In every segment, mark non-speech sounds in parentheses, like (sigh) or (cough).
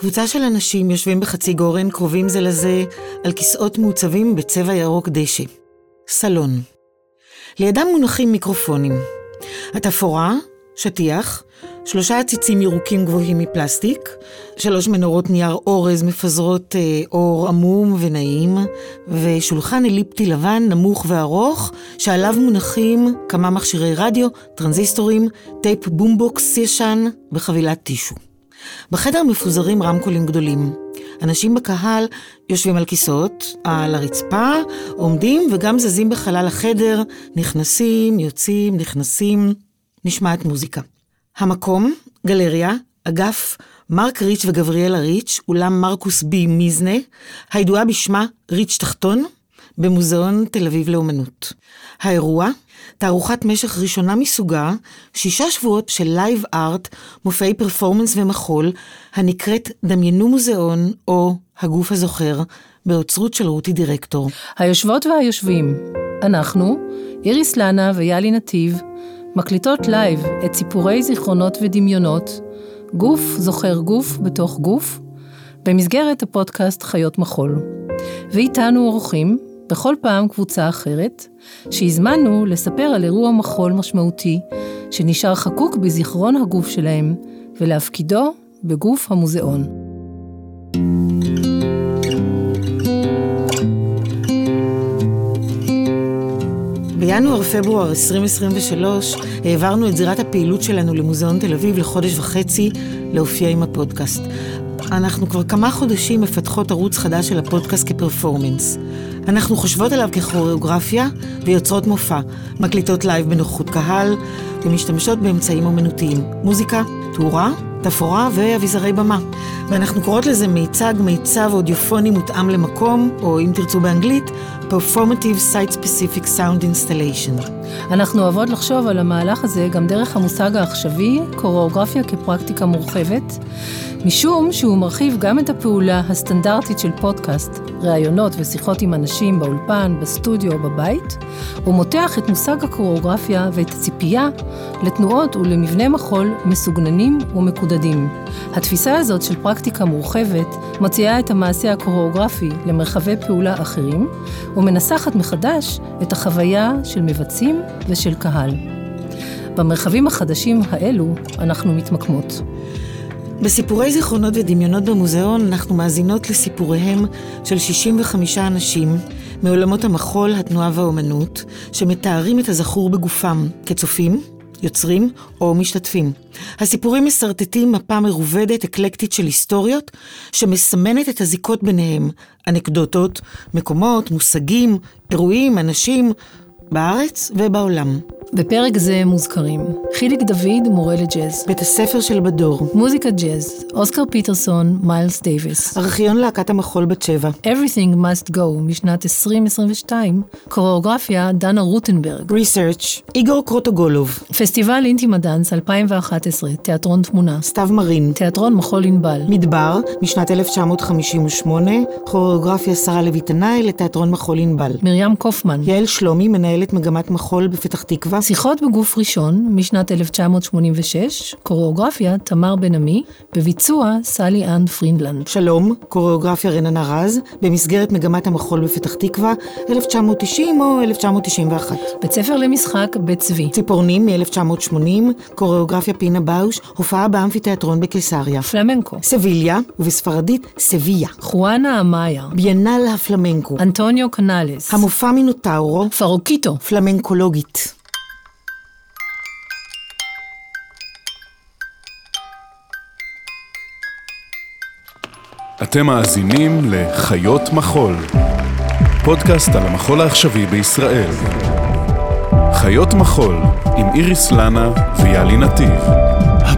קבוצה של אנשים יושבים בחצי גורן, קרובים זה לזה, על כיסאות מעוצבים בצבע ירוק דשא. סלון. לידם מונחים מיקרופונים. התפאורה, שטיח, שלושה עציצים ירוקים גבוהים מפלסטיק, שלוש מנורות נייר אורז מפזרות אה, אור עמום ונעים, ושולחן אליפטי לבן נמוך וארוך, שעליו מונחים כמה מכשירי רדיו, טרנזיסטורים, טייפ בומבוקס ישן וחבילת טישו. בחדר מפוזרים רמקולים גדולים. אנשים בקהל יושבים על כיסאות, על הרצפה, עומדים וגם זזים בחלל החדר, נכנסים, יוצאים, נכנסים, נשמעת מוזיקה. המקום, גלריה, אגף מרק ריץ' וגבריאלה ריץ', אולם מרקוס בי מיזנה, הידועה בשמה ריץ' תחתון, במוזיאון תל אביב לאומנות. האירוע, תערוכת משך ראשונה מסוגה, שישה שבועות של לייב ארט, מופעי פרפורמנס ומחול, הנקראת דמיינו מוזיאון, או הגוף הזוכר, באוצרות של רותי דירקטור. היושבות והיושבים, אנחנו, איריס לנה ויאלי נתיב, מקליטות לייב את סיפורי זיכרונות ודמיונות, גוף זוכר גוף בתוך גוף, במסגרת הפודקאסט חיות מחול. ואיתנו אורחים, בכל פעם קבוצה אחרת, שהזמנו לספר על אירוע מחול משמעותי, שנשאר חקוק בזיכרון הגוף שלהם, ולהפקידו בגוף המוזיאון. בינואר-פברואר 2023 העברנו את זירת הפעילות שלנו למוזיאון תל אביב לחודש וחצי להופיע עם הפודקאסט. אנחנו כבר כמה חודשים מפתחות ערוץ חדש של הפודקאסט כפרפורמנס. אנחנו חושבות עליו ככוריאוגרפיה ויוצרות מופע, מקליטות לייב בנוכחות קהל ומשתמשות באמצעים אומנותיים, מוזיקה, תאורה, תפאורה ואביזרי במה. ואנחנו קוראות לזה מיצג, מיצב אודיופוני מותאם למקום, או אם תרצו באנגלית, Performative Site Specific Sound Installation. אנחנו אוהבות לחשוב על המהלך הזה גם דרך המושג העכשווי, קוריאוגרפיה כפרקטיקה מורחבת, משום שהוא מרחיב גם את הפעולה הסטנדרטית של פודקאסט, ראיונות ושיחות עם אנשים באולפן, בסטודיו או בבית, ומותח את מושג הקוריאוגרפיה ואת הציפייה לתנועות ולמבנה מחול מסוגננים ומקודדים. התפיסה הזאת של פרקטיקה מורחבת מציעה את המעשה הקוריאוגרפי למרחבי פעולה אחרים, ומנסחת מחדש את החוויה של מבצעים ושל קהל. במרחבים החדשים האלו אנחנו מתמקמות. בסיפורי זיכרונות ודמיונות במוזיאון אנחנו מאזינות לסיפוריהם של 65 אנשים מעולמות המחול, התנועה והאומנות, שמתארים את הזכור בגופם כצופים, יוצרים או משתתפים. הסיפורים מסרטטים מפה מרובדת, אקלקטית של היסטוריות, שמסמנת את הזיקות ביניהם, אנקדוטות, מקומות, מושגים, אירועים, אנשים, בארץ ובעולם. בפרק זה מוזכרים חיליק דוד, מורה לג'אז. בית הספר של בדור. מוזיקה ג'אז, אוסקר פיטרסון, מיילס דייוויס. ארכיון להקת המחול בת שבע. Everything Must Go משנת 2022, קוריאוגרפיה דנה רוטנברג. Research איגור קרוטוגולוב. פסטיבל אינטימה דאנס 2011, תיאטרון תמונה. סתיו מרין. תיאטרון מחול ענבל. מדבר, משנת 1958, כוריאוגרפיה שרה לוי תנאי לתיאטרון מחול ענבל. מרים קופמן. יעל שלומי, מנהלת מגמת מחול בפתח תקווה. שיחות בגוף ראשון, משנת 1986, קוריאוגרפיה תמר בן עמי, בביצוע סלי אן פרידלנד. שלום, קוריאוגרפיה רננה רז, במסגרת מגמת המחול בפתח תקווה, 1990 או 1991. בית ספר למשחק בית צבי. ציפורנים מ-1980, קוריאוגרפיה פינה באוש, הופעה באמפיתיאטרון בקיסריה. פלמנקו. סביליה, ובספרדית סביה. חואנה אמאיה. ביאנל הפלמנקו. אנטוניו קנאלס. המופע מינוטאורו, פרוקיטו. פלמנקולוגית. אתם מאזינים לחיות מחול, פודקאסט על המחול העכשווי בישראל. חיות מחול עם איריס לנה ויאלי נתיב.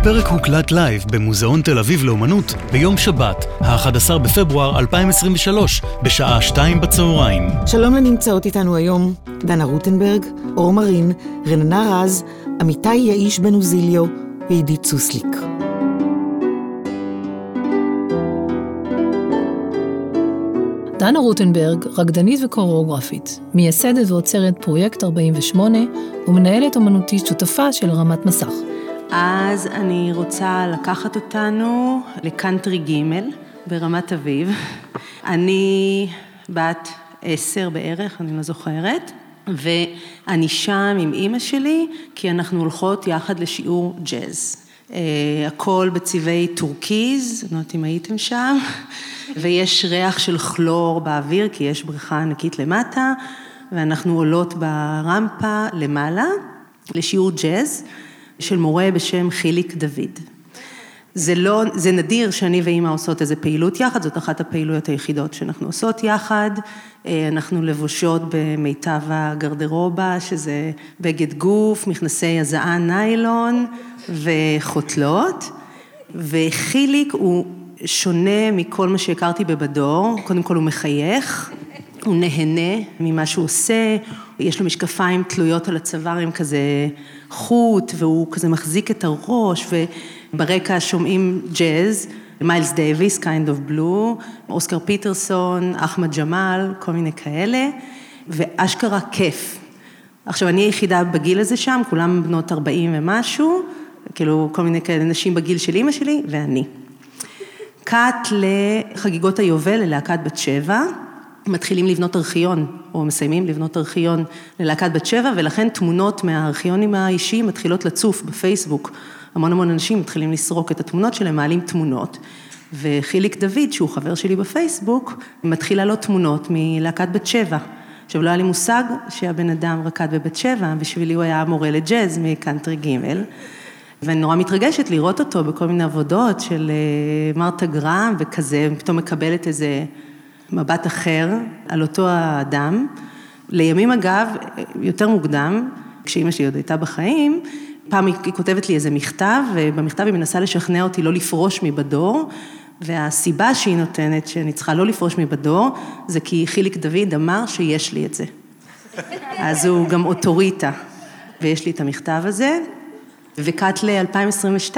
הפרק הוקלט לייב במוזיאון תל אביב לאומנות ביום שבת, ה-11 בפברואר 2023, בשעה 2 בצהריים. שלום לנמצאות איתנו היום דנה רוטנברג, אור מרין, רננה רז, אמיתי יעיש בן אוזיליו ועידית סוסליק. דנה רוטנברג, רקדנית וקוריאוגרפית, מייסדת ועוצרת פרויקט 48 ומנהלת אומנותית שותפה של רמת מסך. אז אני רוצה לקחת אותנו לקאנטרי ג' ברמת אביב. אני בת עשר בערך, אני לא זוכרת, ואני שם עם אימא שלי, כי אנחנו הולכות יחד לשיעור ג'אז. אה, הכל בצבעי טורקיז, לא יודעת אם הייתם שם, ויש ריח של כלור באוויר, כי יש בריכה ענקית למטה, ואנחנו עולות ברמפה למעלה, לשיעור ג'אז. של מורה בשם חיליק דוד. זה לא, זה נדיר שאני ואימא עושות איזה פעילות יחד, זאת אחת הפעילויות היחידות שאנחנו עושות יחד. אה, אנחנו לבושות במיטב הגרדרובה, שזה בגד גוף, מכנסי הזעה ניילון וחותלות. וחיליק הוא שונה מכל מה שהכרתי בבדור, קודם כל הוא מחייך, הוא נהנה ממה שהוא עושה, יש לו משקפיים תלויות על הצוואר עם כזה חוט, והוא כזה מחזיק את הראש, וברקע שומעים ג'אז, מיילס דייוויס, kind of blue, אוסקר פיטרסון, אחמד ג'מאל, כל מיני כאלה, ואשכרה כיף. עכשיו, אני היחידה בגיל הזה שם, כולם בנות 40 ומשהו, כאילו כל מיני כאלה נשים בגיל של אימא שלי, ואני. קאט לחגיגות היובל ללהקת בת שבע, מתחילים לבנות ארכיון, או מסיימים לבנות ארכיון ללהקת בת שבע, ולכן תמונות מהארכיונים האישיים מתחילות לצוף בפייסבוק. המון המון אנשים מתחילים לסרוק את התמונות שלהם, מעלים תמונות. וחיליק דוד, שהוא חבר שלי בפייסבוק, מתחיל לעלות תמונות מלהקת בת שבע. עכשיו, לא היה לי מושג שהבן אדם רקד בבת שבע, בשבילי הוא היה מורה לג'אז מקאנטרי ג', ואני נורא מתרגשת לראות אותו בכל מיני עבודות של אה, מרתה גרם וכזה, פתאום מקבלת איזה מבט אחר על אותו האדם. לימים אגב, יותר מוקדם, כשאימא שלי עוד הייתה בחיים, פעם היא כותבת לי איזה מכתב, ובמכתב היא מנסה לשכנע אותי לא לפרוש מבדור, והסיבה שהיא נותנת שאני צריכה לא לפרוש מבדור, זה כי חיליק דוד אמר שיש לי את זה. אז הוא גם אוטוריטה, ויש לי את המכתב הזה. וקאט ל-2022,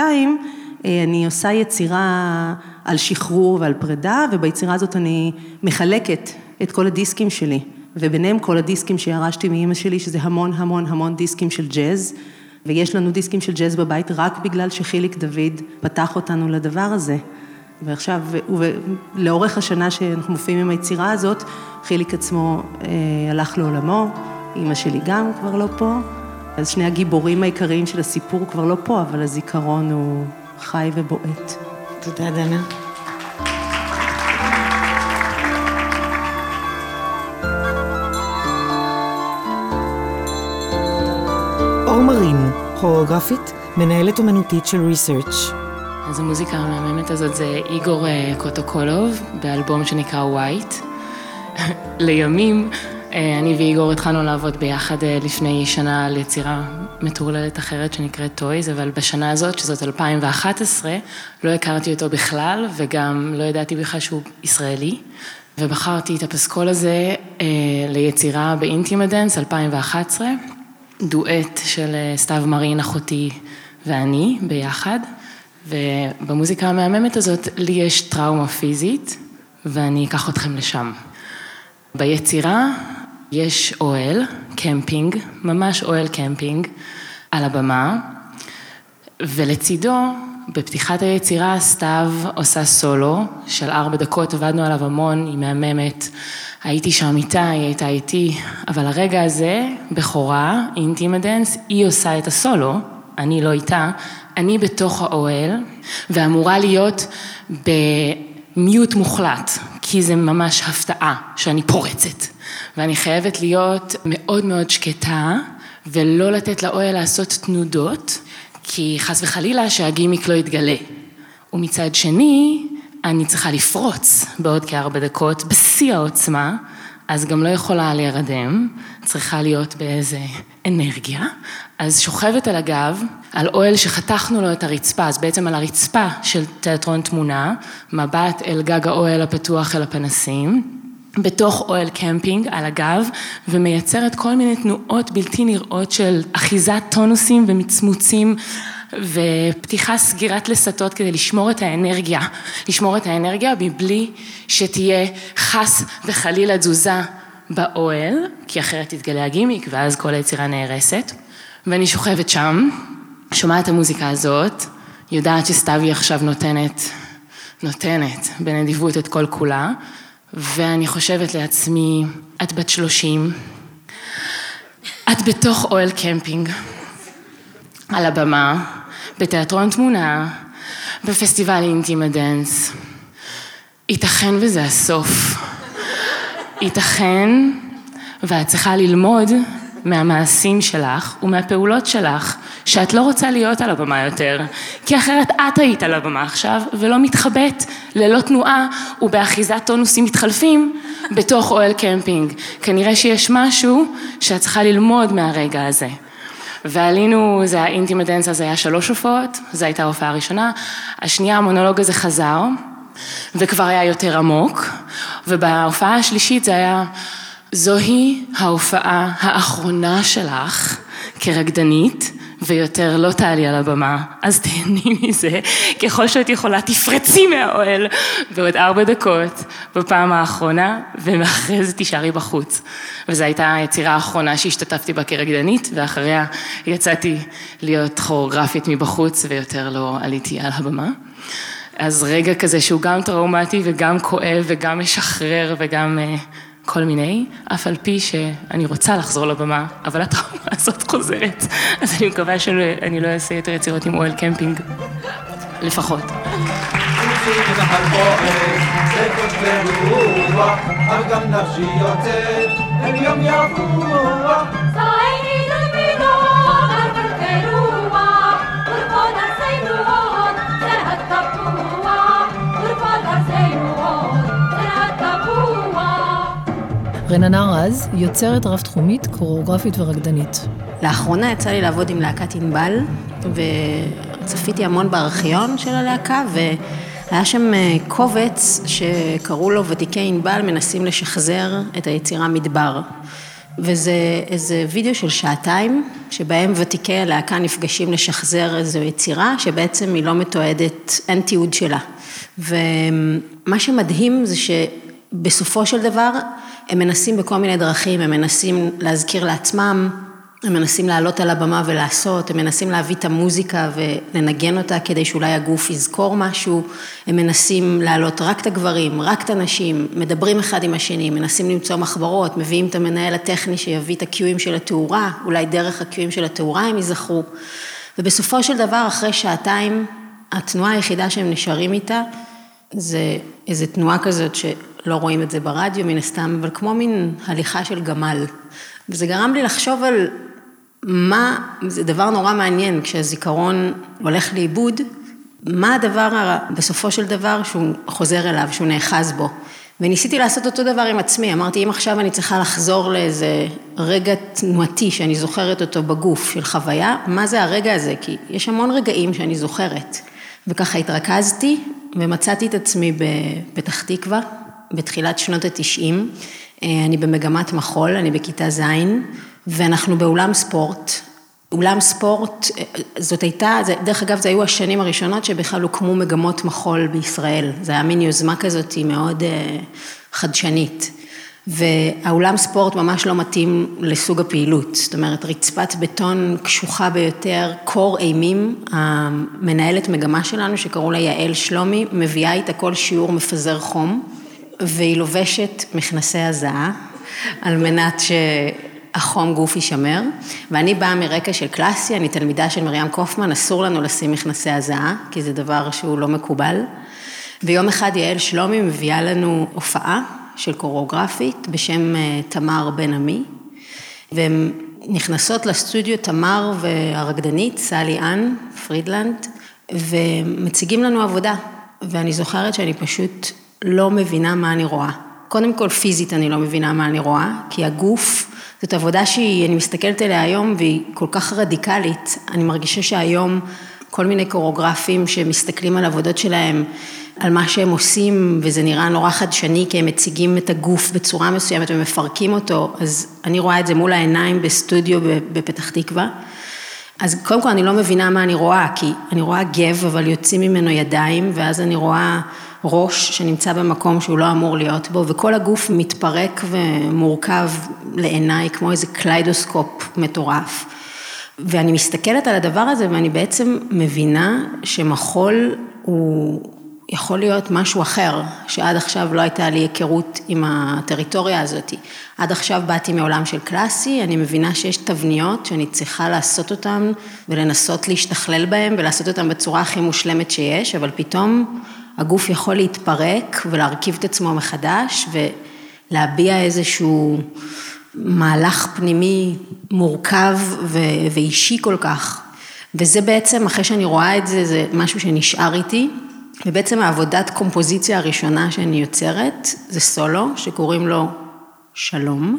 אני עושה יצירה על שחרור ועל פרידה, וביצירה הזאת אני מחלקת את כל הדיסקים שלי, וביניהם כל הדיסקים שירשתי מאימא שלי, שזה המון המון המון דיסקים של ג'אז, ויש לנו דיסקים של ג'אז בבית רק בגלל שחיליק דוד פתח אותנו לדבר הזה. ועכשיו, ולאורך השנה שאנחנו מופיעים עם היצירה הזאת, חיליק עצמו אה, הלך לעולמו, אימא שלי גם כבר לא פה, אז שני הגיבורים העיקריים של הסיפור כבר לא פה, אבל הזיכרון הוא חי ובועט. תודה, דנה. אור מרין, כוריאוגרפית, מנהלת אומנותית של ריסרצ'. אז המוזיקה המהממת הזאת זה איגור אה, קרוטוגולוב, באלבום שנקרא White. (laughs) לימים אני ואיגור התחלנו לעבוד ביחד אה, לפני שנה על יצירה מטורללת אחרת שנקראת Toys, אבל בשנה הזאת, שזאת 2011, לא הכרתי אותו בכלל, וגם לא ידעתי בכלל שהוא ישראלי. ובחרתי את הפסקול הזה אה, ליצירה באינטימה דנס 2011, דואט של סתיו מרין, אחותי ואני ביחד. ובמוזיקה המהממת הזאת, לי יש טראומה פיזית, ואני אקח אתכם לשם. ביצירה יש אוהל, קמפינג, ממש אוהל קמפינג, על הבמה, ולצידו, בפתיחת היצירה, סתיו עושה סולו של ארבע דקות, עבדנו עליו המון, היא מהממת. הייתי שם איתה, היא הייתה איתי, אבל הרגע הזה, בכורה, אינטימה דנס, היא עושה את הסולו, אני לא איתה, אני בתוך האוהל, ואמורה להיות במיוט מוחלט, כי זה ממש הפתעה שאני פורצת. ואני חייבת להיות מאוד מאוד שקטה, ולא לתת לאוהל לעשות תנודות, כי חס וחלילה שהגימיק לא יתגלה. ומצד שני, אני צריכה לפרוץ בעוד כארבע דקות, בשיא העוצמה, אז גם לא יכולה להירדם, צריכה להיות באיזה אנרגיה, אז שוכבת על הגב, על אוהל שחתכנו לו את הרצפה, אז בעצם על הרצפה של תיאטרון תמונה, מבט אל גג האוהל הפתוח אל הפנסים, בתוך אוהל קמפינג על הגב ומייצרת כל מיני תנועות בלתי נראות של אחיזת טונוסים ומצמוצים ופתיחה סגירת לסתות כדי לשמור את האנרגיה, לשמור את האנרגיה מבלי שתהיה חס וחלילה תזוזה באוהל, כי אחרת תתגלה הגימיק ואז כל היצירה נהרסת. ואני שוכבת שם שומעת את המוזיקה הזאת, יודעת שסתיוי עכשיו נותנת, נותנת בנדיבות את כל כולה, ואני חושבת לעצמי, את בת שלושים, את בתוך אוהל קמפינג, על הבמה, בתיאטרון תמונה, בפסטיבל אינטימה דנס. ייתכן וזה הסוף. ייתכן ואת צריכה ללמוד מהמעשים שלך ומהפעולות שלך, שאת לא רוצה להיות על הבמה יותר, כי אחרת את היית על הבמה עכשיו, ולא מתחבאת ללא תנועה ובאחיזת טונוסים מתחלפים בתוך אוהל קמפינג. כנראה שיש משהו שאת צריכה ללמוד מהרגע הזה. ועלינו, זה האינטימדאנס הזה היה שלוש הופעות, זו הייתה ההופעה הראשונה, השנייה המונולוג הזה חזר, וכבר היה יותר עמוק, ובהופעה השלישית זה היה, זוהי ההופעה האחרונה שלך כרקדנית, ויותר לא תעלי על הבמה, אז תהני מזה, ככל שאת יכולה תפרצי מהאוהל בעוד ארבע דקות בפעם האחרונה, ואחרי זה תישארי בחוץ. וזו הייתה היצירה האחרונה שהשתתפתי בה כרקדנית, ואחריה יצאתי להיות כוריאוגרפית מבחוץ, ויותר לא עליתי על הבמה. אז רגע כזה שהוא גם טראומטי וגם כואב וגם משחרר וגם uh, כל מיני, אף על פי שאני רוצה לחזור לבמה, אבל הטראומה הזאת חוזרת, אז אני מקווה שאני לא אעשה יותר יצירות עם אוהל קמפינג, לפחות. רננה רז, יוצרת רב-תחומית, קוריאוגרפית ורקדנית. לאחרונה יצא לי לעבוד עם להקת ענבל, וצפיתי המון בארכיון של הלהקה, והיה שם אה, קובץ שקראו לו ותיקי ענבל מנסים לשחזר את היצירה מדבר. וזה איזה וידאו של שעתיים, שבהם ותיקי הלהקה נפגשים לשחזר איזו יצירה, שבעצם היא לא מתועדת, אין תיעוד שלה. ומה שמדהים זה שבסופו של דבר, הם מנסים בכל מיני דרכים, הם מנסים להזכיר לעצמם, הם מנסים לעלות על הבמה ולעשות, הם מנסים להביא את המוזיקה ולנגן אותה כדי שאולי הגוף יזכור משהו, הם מנסים להעלות רק את הגברים, רק את הנשים, מדברים אחד עם השני, מנסים למצוא מחברות, מביאים את המנהל הטכני שיביא את הקיואים של התאורה, אולי דרך הקיואים של התאורה הם ייזכרו. ובסופו של דבר, אחרי שעתיים, התנועה היחידה שהם נשארים איתה, זה איזו תנועה כזאת שלא רואים את זה ברדיו מן הסתם, אבל כמו מין הליכה של גמל. וזה גרם לי לחשוב על מה, זה דבר נורא מעניין, כשהזיכרון הולך לאיבוד, מה הדבר בסופו של דבר שהוא חוזר אליו, שהוא נאחז בו. וניסיתי לעשות אותו דבר עם עצמי, אמרתי, אם עכשיו אני צריכה לחזור לאיזה רגע תנועתי שאני זוכרת אותו בגוף של חוויה, מה זה הרגע הזה? כי יש המון רגעים שאני זוכרת. וככה התרכזתי ומצאתי את עצמי בפתח תקווה, בתחילת שנות התשעים. אה, אני במגמת מחול, אני בכיתה ז', ואנחנו באולם ספורט. אולם ספורט, אה, זאת הייתה, דרך אגב, זה היו השנים הראשונות שבכלל הוקמו מגמות מחול בישראל. זה היה מין יוזמה כזאת מאוד אה, חדשנית. והאולם ספורט ממש לא מתאים לסוג הפעילות, זאת אומרת רצפת בטון קשוחה ביותר, קור אימים, המנהלת מגמה שלנו שקראו לה יעל שלומי, מביאה איתה כל שיעור מפזר חום, והיא לובשת מכנסי הזעה, על מנת שהחום גוף יישמר, ואני באה מרקע של קלאסי, אני תלמידה של מרים קופמן, אסור לנו לשים מכנסי הזעה, כי זה דבר שהוא לא מקובל. ויום אחד יעל שלומי מביאה לנו הופעה של קוריאוגרפית בשם אה, תמר בן עמי, והן נכנסות לסטודיו תמר והרקדנית, סלי אן פרידלנד, ומציגים לנו עבודה, ואני זוכרת שאני פשוט לא מבינה מה אני רואה. קודם כל פיזית אני לא מבינה מה אני רואה, כי הגוף, זאת עבודה שהיא, אני מסתכלת עליה היום והיא כל כך רדיקלית, אני מרגישה שהיום כל מיני קוריאוגרפים שמסתכלים על עבודות שלהם, על מה שהם עושים, וזה נראה נורא חדשני, כי הם מציגים את הגוף בצורה מסוימת ומפרקים אותו, אז אני רואה את זה מול העיניים בסטודיו בפתח תקווה. אז קודם כל אני לא מבינה מה אני רואה, כי אני רואה גב, אבל יוצאים ממנו ידיים, ואז אני רואה ראש שנמצא במקום שהוא לא אמור להיות בו, וכל הגוף מתפרק ומורכב לעיניי כמו איזה קליידוסקופ מטורף. ואני מסתכלת על הדבר הזה ואני בעצם מבינה שמחול הוא יכול להיות משהו אחר, שעד עכשיו לא הייתה לי היכרות עם הטריטוריה הזאת. עד עכשיו באתי מעולם של קלאסי, אני מבינה שיש תבניות שאני צריכה לעשות אותן ולנסות להשתכלל בהן ולעשות אותן בצורה הכי מושלמת שיש, אבל פתאום הגוף יכול להתפרק ולהרכיב את עצמו מחדש ולהביע איזשהו מהלך פנימי מורכב ואישי כל כך. וזה בעצם, אחרי שאני רואה את זה, זה משהו שנשאר איתי. ובעצם העבודת קומפוזיציה הראשונה שאני יוצרת, זה סולו, שקוראים לו שלום.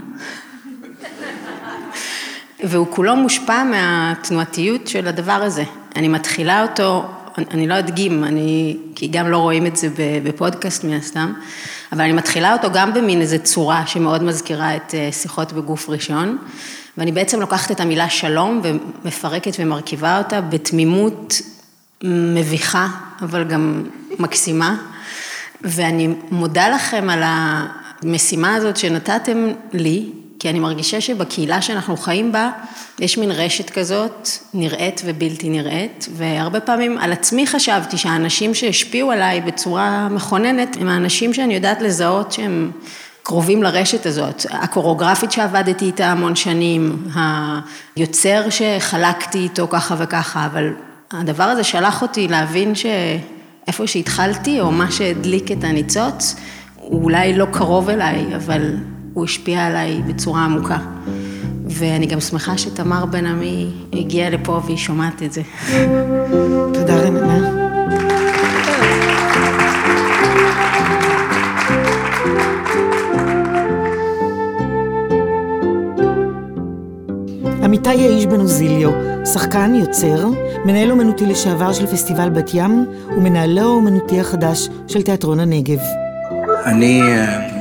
והוא כולו מושפע מהתנועתיות של הדבר הזה. אני מתחילה אותו, אני לא אדגים, אני, כי גם לא רואים את זה בפודקאסט מן הסתם, אבל אני מתחילה אותו גם במין איזו צורה שמאוד מזכירה את אה, שיחות בגוף ראשון, ואני בעצם לוקחת את המילה שלום ומפרקת ומרכיבה אותה בתמימות מביכה, אבל גם מקסימה, ואני מודה לכם על המשימה הזאת שנתתם לי, כי אני מרגישה שבקהילה שאנחנו חיים בה, יש מין רשת כזאת, נראית ובלתי נראית, והרבה פעמים על עצמי חשבתי שהאנשים שהשפיעו עליי בצורה מכוננת, הם האנשים שאני יודעת לזהות שהם קרובים לרשת הזאת. הקוריאוגרפית שעבדתי איתה המון שנים, היוצר שחלקתי איתו ככה וככה, אבל הדבר הזה שלח אותי להבין שאיפה שהתחלתי, או מה שהדליק את הניצוץ, הוא אולי לא קרוב אליי, אבל הוא השפיע עליי בצורה עמוקה. ואני גם שמחה שתמר בן עמי הגיעה לפה והיא שומעת את זה. תודה רננה. עמיתי יאיש בן עוזיליו, שחקן, יוצר, מנהל אומנותי לשעבר של פסטיבל בת ים ומנהלו האומנותי החדש של תיאטרון הנגב. אני אה,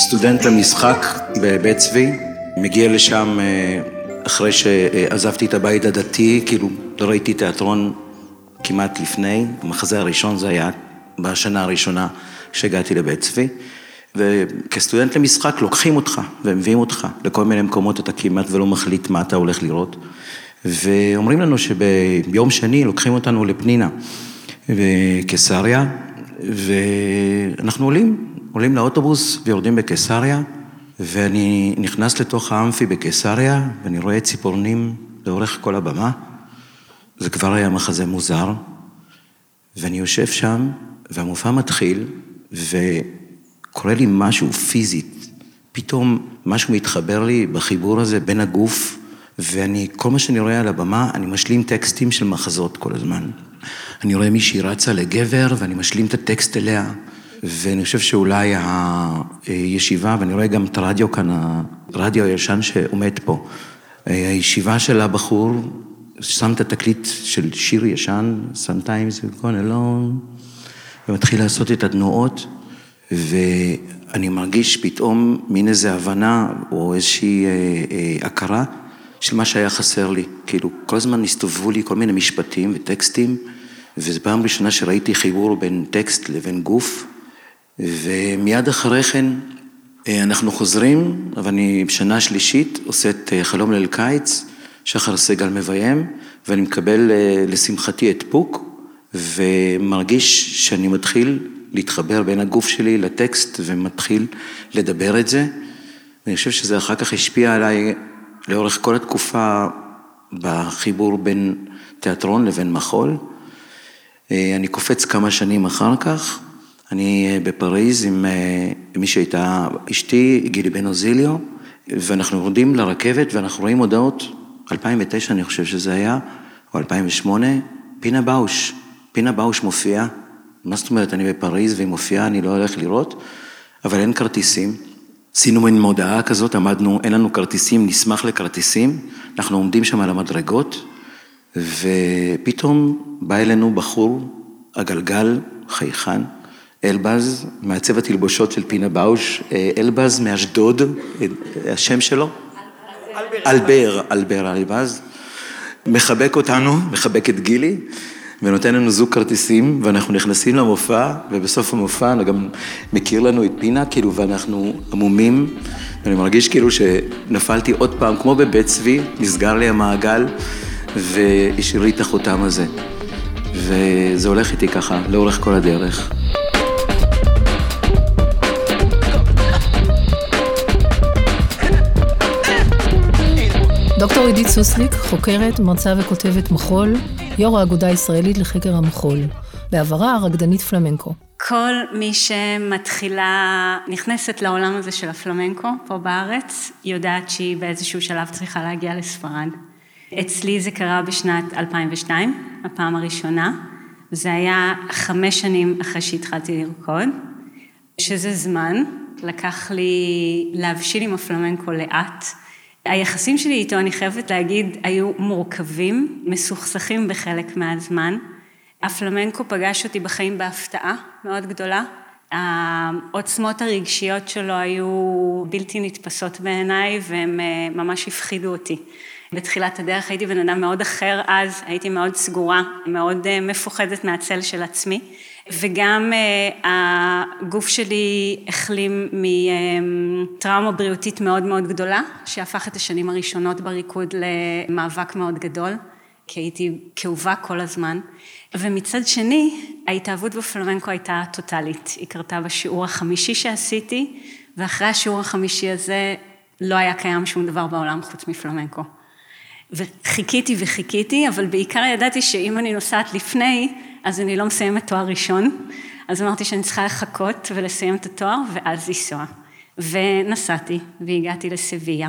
סטודנט למשחק בבית צבי, מגיע לשם אה, אחרי שעזבתי את הבית הדתי, כאילו לא ראיתי תיאטרון כמעט לפני, המחזה הראשון זה היה בשנה הראשונה כשהגעתי לבית צבי. וכסטודנט למשחק לוקחים אותך ומביאים אותך לכל מיני מקומות, אתה כמעט ולא מחליט מה אתה הולך לראות. ואומרים לנו שביום שני לוקחים אותנו לפנינה בקיסריה, ואנחנו עולים, עולים לאוטובוס ויורדים בקיסריה, ואני נכנס לתוך האמפי בקיסריה, ואני רואה ציפורנים לאורך כל הבמה. זה כבר היה מחזה מוזר, ואני יושב שם, והמופע מתחיל, וקורה לי משהו פיזית. פתאום משהו מתחבר לי בחיבור הזה בין הגוף ואני, כל מה שאני רואה על הבמה, אני משלים טקסטים של מחזות כל הזמן. אני רואה מישהי רצה לגבר ואני משלים את הטקסט אליה, ואני חושב שאולי הישיבה, ואני רואה גם את הרדיו כאן, הרדיו הישן שעומד פה, הישיבה של הבחור, שם את התקליט של שיר ישן, Sometimes you're gone alone, ומתחיל לעשות את התנועות, ואני מרגיש פתאום מין איזו הבנה או איזושהי אה, אה, הכרה. של מה שהיה חסר לי. כאילו, כל הזמן הסתובבו לי כל מיני משפטים וטקסטים, וזו פעם ראשונה שראיתי חיבור בין טקסט לבין גוף, ומיד אחרי כן אה, אנחנו חוזרים, אבל אני בשנה שלישית עושה את אה, חלום ליל קיץ, שחר סגל מביים, ואני מקבל אה, לשמחתי את פוק, ומרגיש שאני מתחיל להתחבר בין הגוף שלי לטקסט ומתחיל לדבר את זה. ואני חושב שזה אחר כך השפיע עליי לאורך כל התקופה בחיבור בין תיאטרון לבין מחול. אני קופץ כמה שנים אחר כך, אני אה, בפריז עם אה, מי שהייתה אשתי, גילי בן אוזיליו, ואנחנו יורדים לרכבת ואנחנו רואים הודעות, 2009 אני חושב שזה היה, או 2008, פינה באוש, פינה באוש מופיעה, מה זאת אומרת, אני בפריז והיא מופיעה, אני לא הולך לראות, אבל אין כרטיסים. עשינו מין מודעה כזאת, עמדנו, אין לנו כרטיסים, נשמח לכרטיסים, אנחנו עומדים שם על המדרגות, ופתאום בא אלינו בחור, הגלגל, חייכן, אלבז, מעצב התלבושות של פינה באוש, אה, אלבז מאשדוד, השם שלו? אלבר, אלבר אלבז, מחבק אותנו, מחבק את גילי. ונותן לנו זוג כרטיסים, ואנחנו נכנסים למופע, ובסוף המופע אני גם מכיר לנו את פינה, כאילו, ואנחנו עמומים, ואני מרגיש כאילו שנפלתי עוד פעם, כמו בבית צבי, נסגר לי המעגל, והשאיר לי את החותם הזה. וזה הולך איתי ככה, לאורך כל הדרך. דוקטור עידית סוסליק, חוקרת, מרצה וכותבת מחול, יו"ר האגודה הישראלית לחקר המחול. בעברה רקדנית פלמנקו. כל מי שמתחילה, נכנסת לעולם הזה של הפלמנקו פה בארץ, יודעת שהיא באיזשהו שלב צריכה להגיע לספרד. אצלי זה קרה בשנת 2002, הפעם הראשונה. זה היה חמש שנים אחרי שהתחלתי לרקוד, שזה זמן, לקח לי להבשיל עם הפלמנקו לאט. היחסים שלי איתו, אני חייבת להגיד, היו מורכבים, מסוכסכים בחלק מהזמן. הפלמנקו פגש אותי בחיים בהפתעה מאוד גדולה. העוצמות הרגשיות שלו היו בלתי נתפסות בעיניי והם אה, ממש הפחידו אותי. בתחילת הדרך הייתי בן אדם מאוד אחר אז, הייתי מאוד סגורה, מאוד אה, מפוחדת מהצל של עצמי. וגם uh, הגוף שלי החלים מטראומה בריאותית מאוד מאוד גדולה, שהפך את השנים הראשונות בריקוד למאבק מאוד גדול, כי הייתי כאובה כל הזמן. ומצד שני, ההתאהבות בפלמנקו הייתה טוטאלית. היא קרתה בשיעור החמישי שעשיתי, ואחרי השיעור החמישי הזה לא היה קיים שום דבר בעולם חוץ מפלמנקו. וחיכיתי וחיכיתי, אבל בעיקר ידעתי שאם אני נוסעת לפני, אז אני לא מסיימת תואר ראשון, אז אמרתי שאני צריכה לחכות ולסיים את התואר ואז לנסוע. ונסעתי והגעתי לסביה.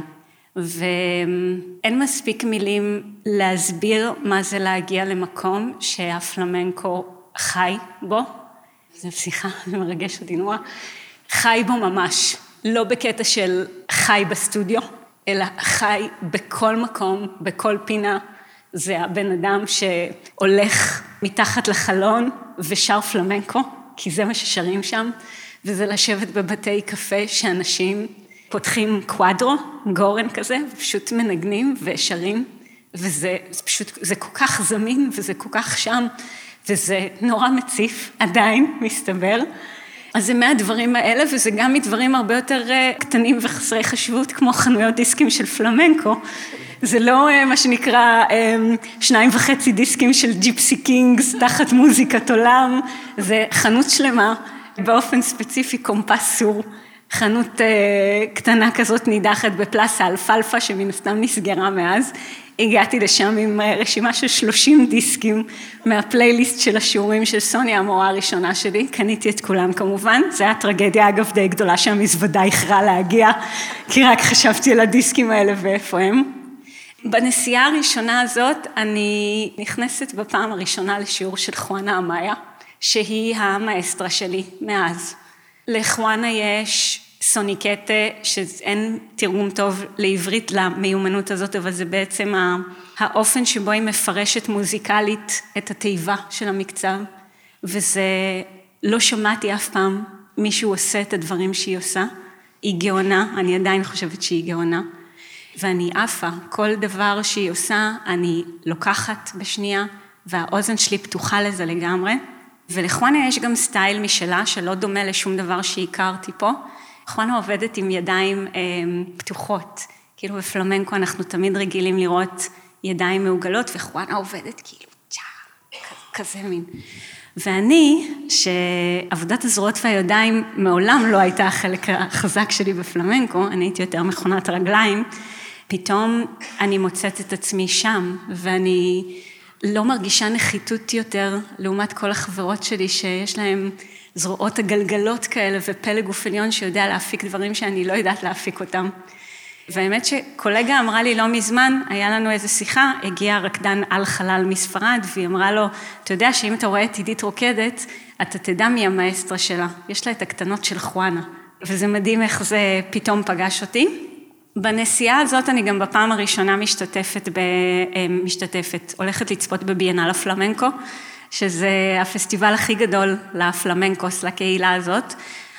ואין מספיק מילים להסביר מה זה להגיע למקום שהפלמנקו חי בו, זו שיחה, (laughs) זה מרגש אותי נורא, חי בו ממש, לא בקטע של חי בסטודיו, אלא חי בכל מקום, בכל פינה. זה הבן אדם שהולך מתחת לחלון ושר פלמנקו, כי זה מה ששרים שם, וזה לשבת בבתי קפה שאנשים פותחים קוואדרו, גורן כזה, ופשוט מנגנים ושרים, וזה זה פשוט, זה כל כך זמין וזה כל כך שם, וזה נורא מציף, עדיין, מסתבר. אז זה מהדברים האלה, וזה גם מדברים הרבה יותר אה, קטנים וחסרי חשיבות, כמו חנויות דיסקים של פלמנקו. זה לא אה, מה שנקרא אה, שניים וחצי דיסקים של ג'יפסי קינגס תחת מוזיקת עולם, זה חנות שלמה, באופן ספציפי קומפסור, חנות קטנה כזאת נידחת בפלאסה אלפלפה, שמן הסתם נסגרה מאז, הגעתי לשם עם אה, רשימה של 30 דיסקים מהפלייליסט של השיעורים של סוניה, המורה הראשונה שלי, קניתי את כולם כמובן, זו הייתה טרגדיה אגב די גדולה שהמזוודה איחרה להגיע, כי רק חשבתי על הדיסקים האלה ואיפה הם. בנסיעה הראשונה הזאת אני נכנסת בפעם הראשונה לשיעור של חואנה אמאיה, שהיא המאסטרה שלי מאז. לחואנה יש סוניקטה, שאין תרגום טוב לעברית למיומנות הזאת, אבל זה בעצם האופן שבו היא מפרשת מוזיקלית את התיבה של המקצב, וזה, לא שמעתי אף פעם מישהו עושה את הדברים שהיא עושה. היא גאונה, אני עדיין חושבת שהיא גאונה, ואני עפה, כל דבר שהיא עושה אני לוקחת בשנייה, והאוזן שלי פתוחה לזה לגמרי. ולחואנה יש גם סטייל משלה שלא דומה לשום דבר שהכרתי פה. חואנה עובדת עם ידיים אה, פתוחות, כאילו בפלמנקו אנחנו תמיד רגילים לראות ידיים מעוגלות, וחואנה עובדת כאילו צ'ה, כזה מין. ואני, שעבודת הזרועות והידיים מעולם לא הייתה החלק החזק שלי בפלמנקו, אני הייתי יותר מכונת רגליים, פתאום אני מוצאת את עצמי שם, ואני לא מרגישה נחיתות יותר לעומת כל החברות שלי שיש להן זרועות הגלגלות כאלה ופלג גוף עליון שיודע להפיק דברים שאני לא יודעת להפיק אותם. והאמת שקולגה אמרה לי לא מזמן, היה לנו איזו שיחה, הגיע רקדן על חלל מספרד, והיא אמרה לו, אתה יודע שאם אתה רואה את עידית רוקדת, אתה תדע מי המאסטרה שלה, יש לה את הקטנות של חואנה. וזה מדהים איך זה פתאום פגש אותי. בנסיעה הזאת אני גם בפעם הראשונה משתתפת, ב... אה, משתתפת, הולכת לצפות בביאנל הפלמנקו, שזה הפסטיבל הכי גדול לפלמנקוס, לקהילה הזאת.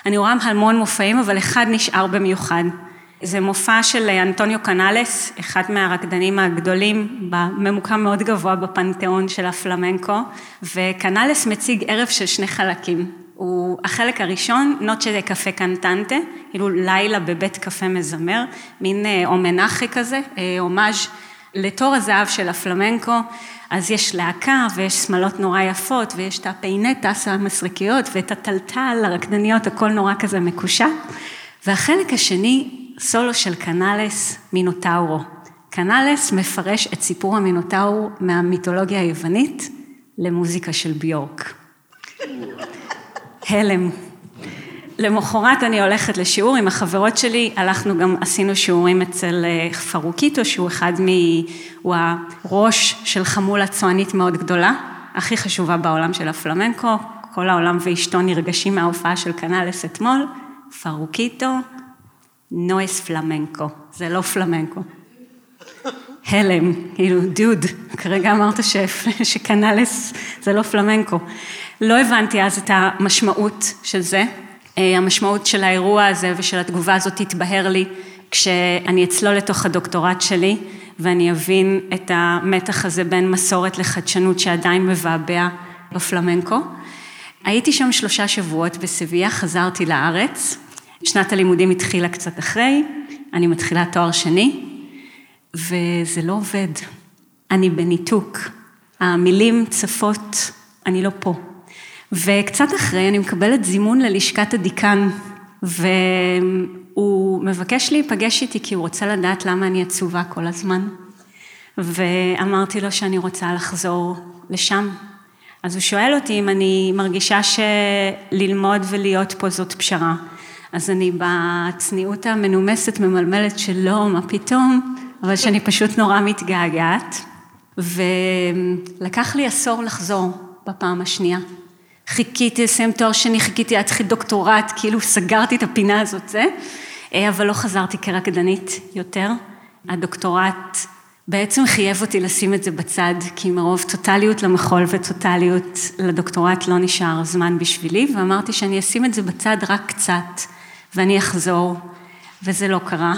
אני רואה המון מופעים, אבל אחד נשאר במיוחד. זה מופע של אנטוניו קנאלס, אחד מהרקדנים הגדולים, ממוקם מאוד גבוה בפנתיאון של הפלמנקו, וקנאלס מציג ערב של שני חלקים. הוא החלק הראשון, noche de café cantante, כאילו לילה בבית קפה מזמר, מין אומנחה כזה, הומאז' לתור הזהב של הפלמנקו, אז יש להקה ויש שמלות נורא יפות ויש את ה peinetas המסרקיות ואת הטלטל, הרקדניות, הכל נורא כזה מקושט. והחלק השני, סולו של קנאלס Minotauro. קנאלס מפרש את סיפור המינוטאור מהמיתולוגיה היוונית למוזיקה של ביורק. הלם. למחרת אני הולכת לשיעור עם החברות שלי, הלכנו גם, עשינו שיעורים אצל אה, פרוקיטו, שהוא אחד מ... הוא הראש של חמולה צוענית מאוד גדולה, הכי חשובה בעולם של הפלמנקו, כל העולם ואשתו נרגשים מההופעה של קנאלס אתמול, פרוקיטו, no es flamenco, זה לא פלמנקו. הלם, כאילו, דוד, כרגע אמרת (laughs) שקנאלס זה לא פלמנקו. לא הבנתי אז את המשמעות של זה, אה, המשמעות של האירוע הזה ושל התגובה הזאת תתבהר לי כשאני אצלול לתוך הדוקטורט שלי ואני אבין את המתח הזה בין מסורת לחדשנות שעדיין מבעבע בפלמנקו. הייתי שם שלושה שבועות בסביה, חזרתי לארץ, שנת הלימודים התחילה קצת אחרי, אני מתחילה תואר שני, וזה לא עובד. אני בניתוק. המילים צפות, אני לא פה. וקצת אחרי אני מקבלת זימון ללשכת הדיקן, והוא מבקש להיפגש איתי כי הוא רוצה לדעת למה אני עצובה כל הזמן. ואמרתי לו שאני רוצה לחזור לשם. אז הוא שואל אותי אם אני מרגישה שללמוד ולהיות פה זאת פשרה. אז אני בצניעות המנומסת ממלמלת שלא, מה פתאום, אבל שאני פשוט נורא מתגעגעת. ולקח לי עשור לחזור בפעם השנייה. חיכיתי לסיים תואר שני, חיכיתי להתחיל דוקטורט, כאילו סגרתי את הפינה הזאת, זה, אה, אבל לא חזרתי כרקדנית יותר. הדוקטורט בעצם חייב אותי לשים את זה בצד, כי מרוב טוטליות למחול וטוטליות לדוקטורט לא נשאר זמן בשבילי, ואמרתי שאני אשים את זה בצד רק קצת, ואני אחזור, וזה לא קרה.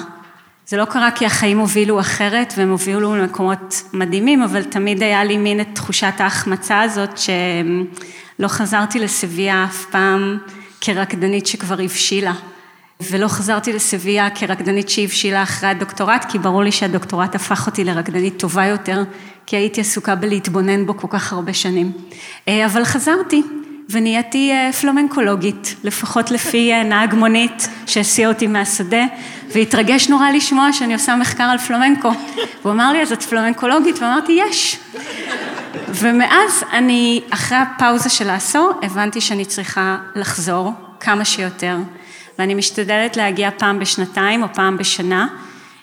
זה לא קרה כי החיים הובילו אחרת, והם הובילו למקומות מדהימים, אבל תמיד היה לי מין את תחושת ההחמצה הזאת, ש... לא חזרתי לסביה אף פעם כרקדנית שכבר הבשילה. ולא חזרתי לסביה כרקדנית שהבשילה אחרי הדוקטורט, כי ברור לי שהדוקטורט הפך אותי לרקדנית טובה יותר, כי הייתי עסוקה בלהתבונן בו כל כך הרבה שנים. אה, אבל חזרתי, ונהייתי אה, פלומנקולוגית, לפחות לפי אה, נהג מונית שהסיע אותי מהשדה, והתרגש נורא לשמוע שאני עושה מחקר על פלומנקו. הוא אמר לי, אז את פלומנקולוגית? ואמרתי, יש. ומאז אני, אחרי הפאוזה של העשור, הבנתי שאני צריכה לחזור כמה שיותר, ואני משתדלת להגיע פעם בשנתיים או פעם בשנה,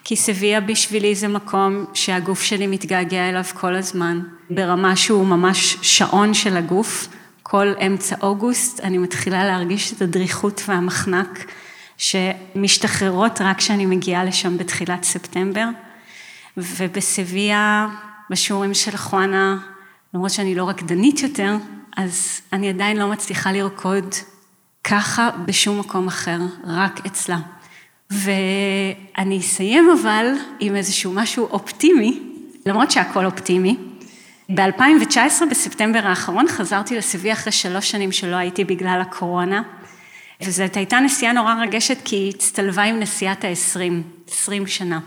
כי סביה בשבילי זה מקום שהגוף שלי מתגעגע אליו כל הזמן, ברמה שהוא ממש שעון של הגוף. כל אמצע אוגוסט אני מתחילה להרגיש את הדריכות והמחנק שמשתחררות רק כשאני מגיעה לשם בתחילת ספטמבר. ובסביה, בשיעורים של חואנה, למרות שאני לא רקדנית יותר, אז אני עדיין לא מצליחה לרקוד ככה בשום מקום אחר, רק אצלה. ואני אסיים אבל עם איזשהו משהו אופטימי, למרות שהכל אופטימי. ב-2019, בספטמבר האחרון, חזרתי לסבי אחרי שלוש שנים שלא הייתי בגלל הקורונה, וזאת הייתה נסיעה נורא רגשת כי היא הצטלבה עם נסיעת ה-20, 20 שנה.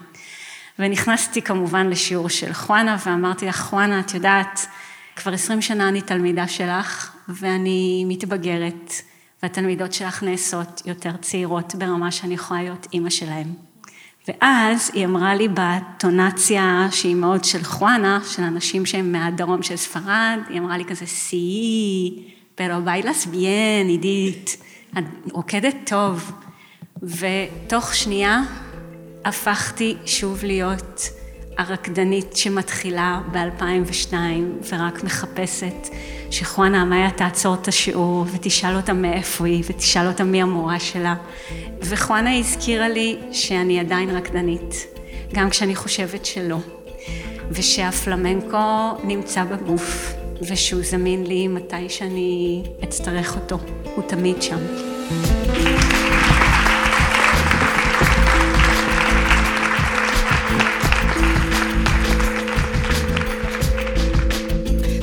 ונכנסתי כמובן לשיעור של חואנה, ואמרתי לך, חואנה, את יודעת, כבר עשרים שנה אני תלמידה שלך, ואני מתבגרת, והתלמידות שלך נעשות יותר צעירות ברמה שאני יכולה להיות אימא שלהן. ואז היא אמרה לי בטונציה שהיא מאוד של חואנה, של אנשים שהם מהדרום של ספרד, היא אמרה לי כזה, סי, פרו ביילס ביין, עידית, את רוקדת טוב. ותוך שנייה הפכתי שוב להיות הרקדנית שמתחילה ב-2002 ורק מחפשת שחואנה מאיה תעצור את השיעור ותשאל אותה מאיפה היא ותשאל אותה מי המורה שלה. וחואנה הזכירה לי שאני עדיין רקדנית, גם כשאני חושבת שלא. ושהפלמנקו נמצא בגוף ושהוא זמין לי מתי שאני אצטרך אותו, הוא תמיד שם.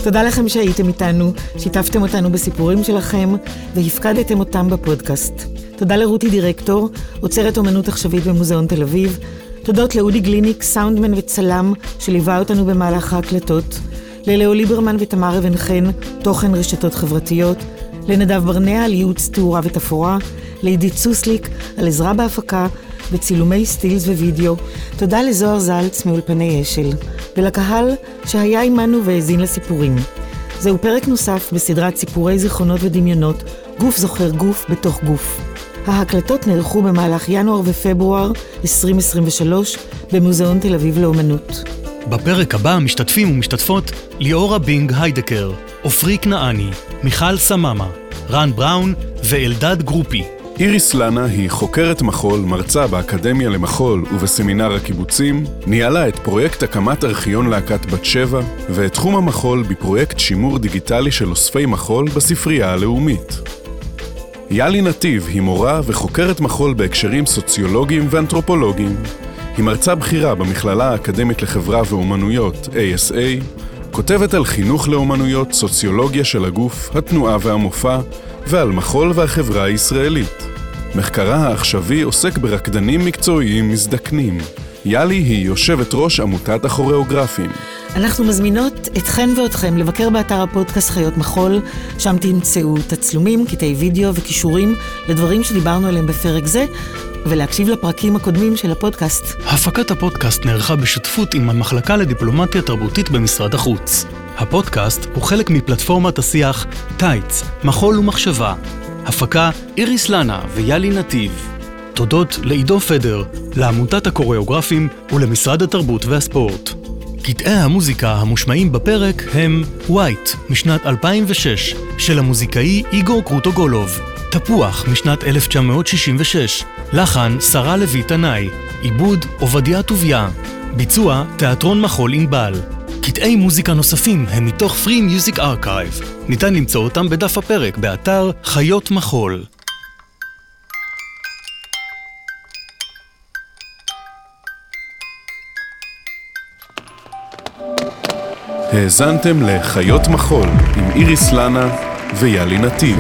תודה לכם שהייתם איתנו, שיתפתם אותנו בסיפורים שלכם והפקדתם אותם בפודקאסט. תודה לרותי דירקטור, עוצרת אומנות עכשווית במוזיאון תל אביב. תודות לאודי גליניק, סאונדמן וצלם, שליווה אותנו במהלך ההקלטות. ללאו ליברמן ותמר אבן חן, תוכן רשתות חברתיות. לנדב ברנע על ייעוץ תאורה ותפאורה. לעידית סוסליק על עזרה בהפקה בצילומי סטילס ווידאו. תודה לזוהר זלץ מאולפני אשל. ולקהל שהיה עמנו והאזין לסיפורים. זהו פרק נוסף בסדרת סיפורי זיכרונות ודמיונות, גוף זוכר גוף בתוך גוף. ההקלטות נערכו במהלך ינואר ופברואר 2023 במוזיאון תל אביב לאומנות. בפרק הבא משתתפים ומשתתפות ליאורה בינג היידקר, עופרי כנעני, מיכל סממה, רן בראון ואלדד גרופי. איריס לנה היא חוקרת מחול, מרצה באקדמיה למחול ובסמינר הקיבוצים, ניהלה את פרויקט הקמת ארכיון להקת בת שבע, ואת תחום המחול בפרויקט שימור דיגיטלי של אוספי מחול בספרייה הלאומית. יאלי נתיב היא מורה וחוקרת מחול בהקשרים סוציולוגיים ואנתרופולוגיים. היא מרצה בכירה במכללה האקדמית לחברה ואומנויות, ASA, כותבת על חינוך לאומנויות, סוציולוגיה של הגוף, התנועה והמופע, ועל מחול והחברה הישראלית. מחקרה העכשווי עוסק ברקדנים מקצועיים מזדקנים. יאלי היא יושבת ראש עמותת הכוריאוגרפים. אנחנו מזמינות אתכן ואתכם לבקר באתר הפודקאסט חיות מחול, שם תמצאו תצלומים, קטעי וידאו וכישורים לדברים שדיברנו עליהם בפרק זה, ולהקשיב לפרקים הקודמים של הפודקאסט. הפקת הפודקאסט נערכה בשותפות עם המחלקה לדיפלומטיה תרבותית במשרד החוץ. הפודקאסט הוא חלק מפלטפורמת השיח טייץ, מחול ומחשבה. הפקה איריס לנה ויאלי נתיב. תודות לעידו פדר, לעמותת הקוריאוגרפים ולמשרד התרבות והספורט. קטעי המוזיקה המושמעים בפרק הם "White" משנת 2006 של המוזיקאי איגור קרוטוגולוב, תפוח משנת 1966, לחן שרה לוי תנאי, עיבוד עובדיה טוביה, ביצוע תיאטרון מחול ענבל. קטעי מוזיקה נוספים הם מתוך Free Music Archive. ניתן למצוא אותם בדף הפרק באתר חיות מחול. האזנתם לחיות מחול עם איריס לנה ויאלי נתיב.